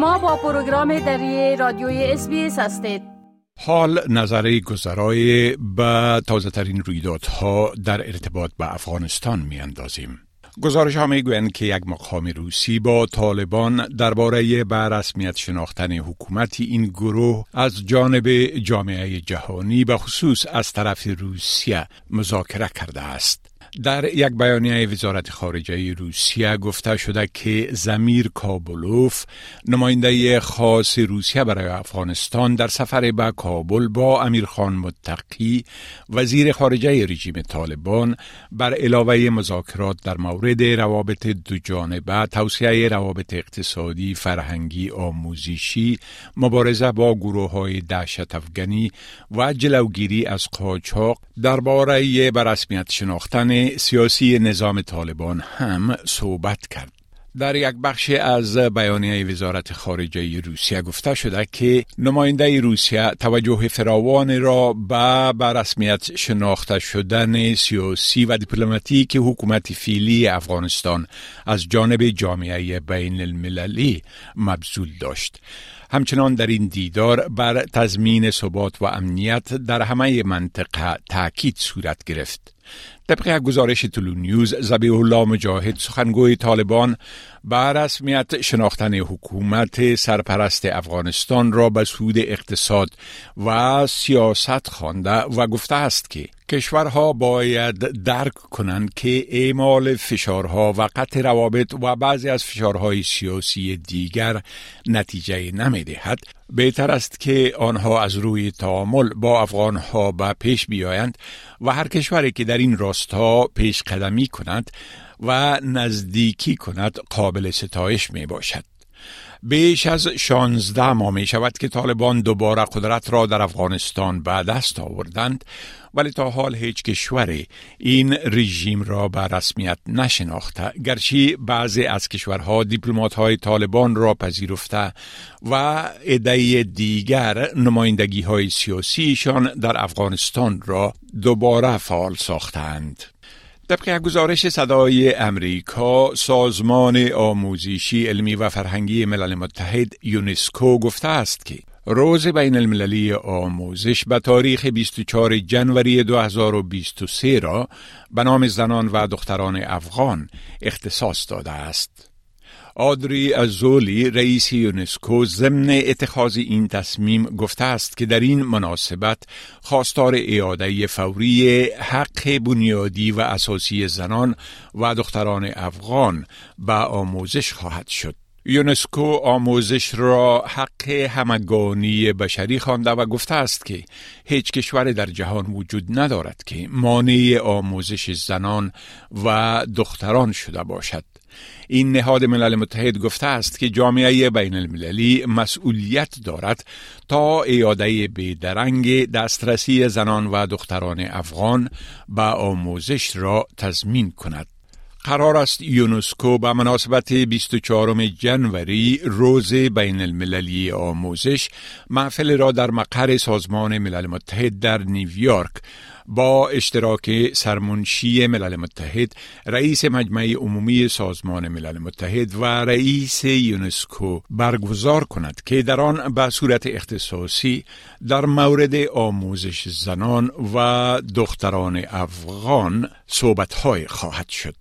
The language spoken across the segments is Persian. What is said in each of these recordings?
شما با پروگرام دری رادیوی اس هستید حال نظری گذرای به تازه ترین رویدادها در ارتباط به افغانستان می اندازیم. گزارش ها می گویند که یک مقام روسی با طالبان درباره به رسمیت شناختن حکومت این گروه از جانب جامعه جهانی به خصوص از طرف روسیه مذاکره کرده است. در یک بیانیه وزارت خارجه روسیه گفته شده که زمیر کابلوف نماینده خاص روسیه برای افغانستان در سفر به کابل با امیرخان متقی وزیر خارجه رژیم طالبان بر علاوه مذاکرات در مورد روابط دو جانبه توسعه روابط اقتصادی فرهنگی آموزشی مبارزه با گروه های دهشت افغانی و جلوگیری از قاچاق درباره به رسمیت شناختن سیاسی نظام طالبان هم صحبت کرد. در یک بخش از بیانیه وزارت خارجه روسیه گفته شده که نماینده روسیه توجه فراوان را به رسمیت شناخته شدن سیاسی و دیپلماتیک حکومت فیلی افغانستان از جانب جامعه بین المللی مبذول داشت. همچنان در این دیدار بر تضمین ثبات و امنیت در همه منطقه تاکید صورت گرفت. طبق گزارش طلو نیوز زبیح الله مجاهد سخنگوی طالبان به رسمیت شناختن حکومت سرپرست افغانستان را به سود اقتصاد و سیاست خوانده و گفته است که کشورها باید درک کنند که اعمال فشارها و قطع روابط و بعضی از فشارهای سیاسی دیگر نتیجه نمی دهد بهتر است که آنها از روی تعامل با افغانها به پیش بیایند و هر کشوری که در این راستا پیش قدمی کند و نزدیکی کند قابل ستایش می باشد. بیش از 16 ماه می شود که طالبان دوباره قدرت را در افغانستان به دست آوردند ولی تا حال هیچ کشوری این رژیم را به رسمیت نشناخته گرچه بعضی از کشورها دیپلمات های طالبان را پذیرفته و عده دیگر نمایندگی های سیاسیشان در افغانستان را دوباره فعال ساختند. طبق گزارش صدای امریکا سازمان آموزشی علمی و فرهنگی ملل متحد یونسکو گفته است که روز بین المللی آموزش به تاریخ 24 جنوری 2023 را به نام زنان و دختران افغان اختصاص داده است. آدری ازولی رئیس یونسکو ضمن اتخاذ این تصمیم گفته است که در این مناسبت خواستار اعاده فوری حق بنیادی و اساسی زنان و دختران افغان به آموزش خواهد شد. یونسکو آموزش را حق همگانی بشری خوانده و گفته است که هیچ کشور در جهان وجود ندارد که مانع آموزش زنان و دختران شده باشد. این نهاد ملل متحد گفته است که جامعه بین المللی مسئولیت دارد تا ایاده بیدرنگ دسترسی زنان و دختران افغان به آموزش را تضمین کند. قرار است یونسکو به مناسبت 24 جنوری روز بین المللی آموزش محفل را در مقر سازمان ملل متحد در نیویورک با اشتراک سرمنشی ملل متحد رئیس مجمع عمومی سازمان ملل متحد و رئیس یونسکو برگزار کند که در آن به صورت اختصاصی در مورد آموزش زنان و دختران افغان صحبتهای خواهد شد.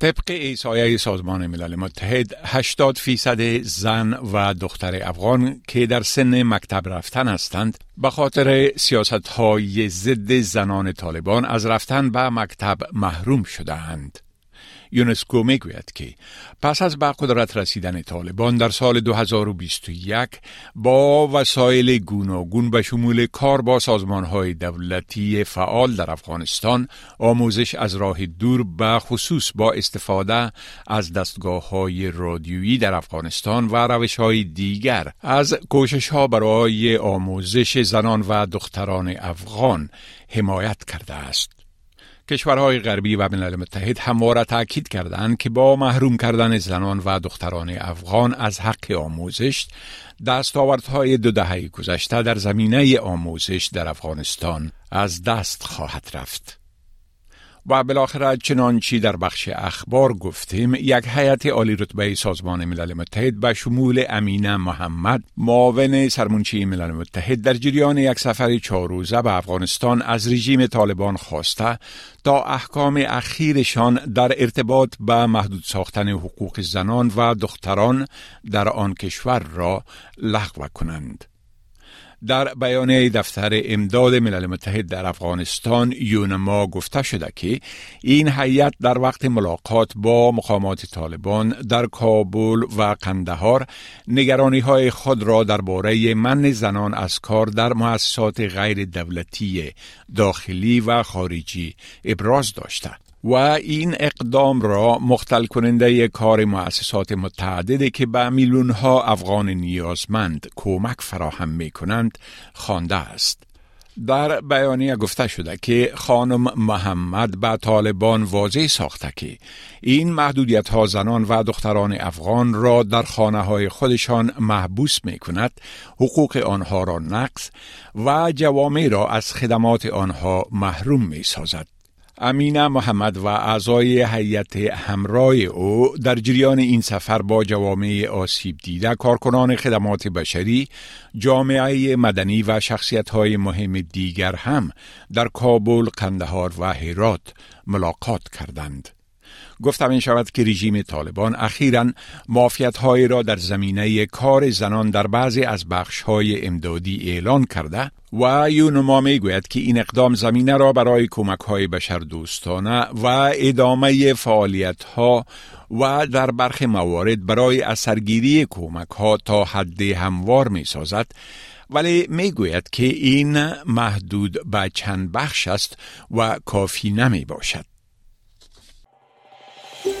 طبق ایسایه سازمان ملل متحد 80 فیصد زن و دختر افغان که در سن مکتب رفتن هستند به خاطر سیاست های ضد زنان طالبان از رفتن به مکتب محروم شدهاند. یونسکو می‌گوید که پس از به قدرت رسیدن طالبان در سال 2021 با وسایل گوناگون به شمول کار با های دولتی فعال در افغانستان آموزش از راه دور به خصوص با استفاده از دستگاه های رادیویی در افغانستان و روش های دیگر از کوشش ها برای آموزش زنان و دختران افغان حمایت کرده است. کشورهای غربی و ملل متحد همواره تاکید کردند که با محروم کردن زنان و دختران افغان از حق آموزش دستاوردهای دو دهه گذشته در زمینه آموزش در افغانستان از دست خواهد رفت. و بالاخره چنانچی در بخش اخبار گفتیم یک هیئت عالی رتبه سازمان ملل متحد به شمول امینه محمد معاون سرمنشی ملل متحد در جریان یک سفر چهار روزه به افغانستان از رژیم طالبان خواسته تا احکام اخیرشان در ارتباط به محدود ساختن حقوق زنان و دختران در آن کشور را لغو کنند. در بیانیه دفتر امداد ملل متحد در افغانستان یونما گفته شده که این هیئت در وقت ملاقات با مقامات طالبان در کابل و قندهار نگرانی های خود را درباره من زنان از کار در مؤسسات غیر دولتی داخلی و خارجی ابراز داشته و این اقدام را مختل کننده کار مؤسسات متعدده که به میلیون ها افغان نیازمند کمک فراهم می کنند خوانده است. در بیانیه گفته شده که خانم محمد به طالبان واضح ساخته که این محدودیت ها زنان و دختران افغان را در خانه های خودشان محبوس می کند حقوق آنها را نقص و جوامع را از خدمات آنها محروم می سازد. امینه محمد و اعضای هیئت همراه او در جریان این سفر با جوامع آسیب دیده کارکنان خدمات بشری، جامعه مدنی و شخصیت های مهم دیگر هم در کابل، قندهار و هرات ملاقات کردند. گفتم این شود که رژیم طالبان اخیرا مافیت های را در زمینه کار زنان در بعضی از بخش های امدادی اعلان کرده و یونما می گوید که این اقدام زمینه را برای کمک های بشر دوستانه و ادامه فعالیت ها و در برخی موارد برای اثرگیری کمک ها تا حد هموار می سازد ولی می گوید که این محدود به چند بخش است و کافی نمی باشد.